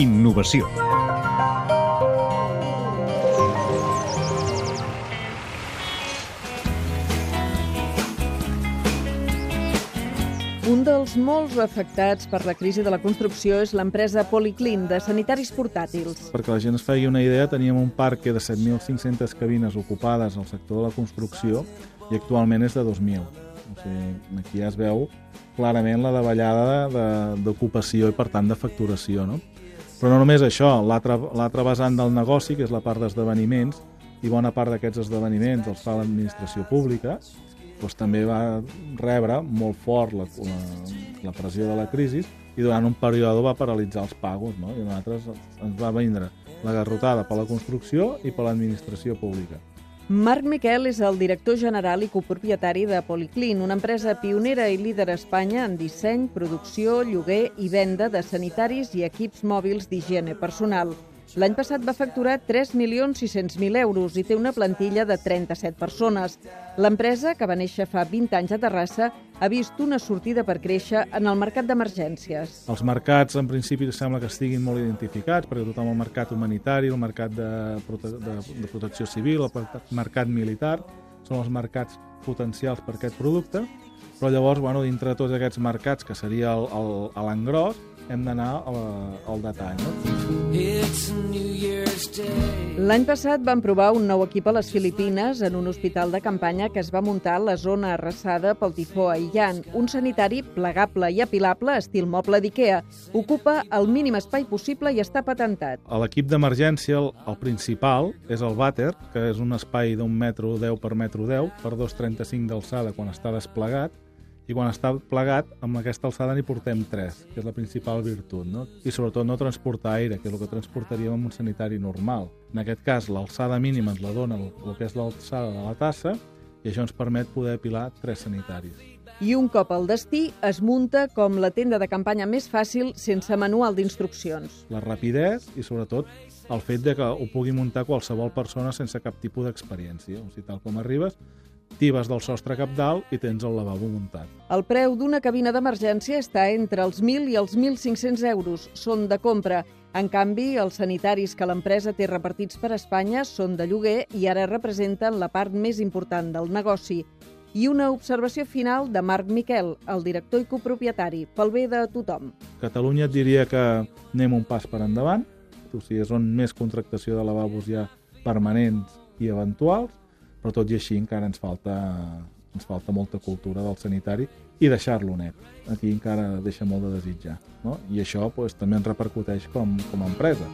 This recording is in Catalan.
Innovació. Un dels molts afectats per la crisi de la construcció és l'empresa Policlin, de sanitaris portàtils. Perquè la gent es faci una idea, teníem un parc de 7.500 cabines ocupades al sector de la construcció i actualment és de 2.000. O sigui, aquí ja es veu clarament la davallada d'ocupació i, per tant, de facturació. No? Però no només això, l'altre vessant del negoci, que és la part d'esdeveniments, i bona part d'aquests esdeveniments els fa l'administració pública, doncs també va rebre molt fort la, la, la pressió de la crisi i durant un període va paralitzar els pagos, no? i nosaltres ens va vindre la garrotada per la construcció i per l'administració pública. Marc Miquel és el director general i copropietari de Policlin, una empresa pionera i líder a Espanya en disseny, producció, lloguer i venda de sanitaris i equips mòbils d'higiene personal. L'any passat va facturar 3.600.000 euros i té una plantilla de 37 persones. L'empresa, que va néixer fa 20 anys a Terrassa, ha vist una sortida per créixer en el mercat d'emergències. Els mercats, en principi, sembla que estiguin molt identificats, perquè tothom el mercat humanitari, el mercat de, prote de, de protecció civil, el mercat militar, són els mercats potencials per aquest producte, però llavors, bueno, dintre de tots aquests mercats, que seria l'engròs, hem d'anar al detall. No? L'any passat van provar un nou equip a les Filipines en un hospital de campanya que es va muntar a la zona arrasada pel tifó Aillan. Un sanitari plegable i apilable, estil moble d'IKEA. Ocupa el mínim espai possible i està patentat. L'equip d'emergència, el, el principal, és el vàter, que és un espai d'un metro 10 per metro 10 per 2,35 d'alçada quan està desplegat, i quan està plegat, amb aquesta alçada n'hi portem 3, que és la principal virtut, no? I sobretot no transportar aire, que és el que transportaríem amb un sanitari normal. En aquest cas, l'alçada mínima ens la dona el, el que és l'alçada de la tassa i això ens permet poder apilar tres sanitaris. I un cop al destí, es munta com la tenda de campanya més fàcil sense manual d'instruccions. La rapidesa i, sobretot, el fet de que ho pugui muntar qualsevol persona sense cap tipus d'experiència. O sigui, tal com arribes, tibes del sostre cap dalt i tens el lavabo muntat. El preu d'una cabina d'emergència està entre els 1.000 i els 1.500 euros. Són de compra. En canvi, els sanitaris que l'empresa té repartits per Espanya són de lloguer i ara representen la part més important del negoci. I una observació final de Marc Miquel, el director i copropietari, pel bé de tothom. Catalunya et diria que anem un pas per endavant, o sigui, són més contractació de lavabos ja permanents i eventuals, però tot i així encara ens falta, ens falta molta cultura del sanitari i deixar-lo net. Aquí encara deixa molt de desitjar. No? I això pues, també ens repercuteix com, com a empresa.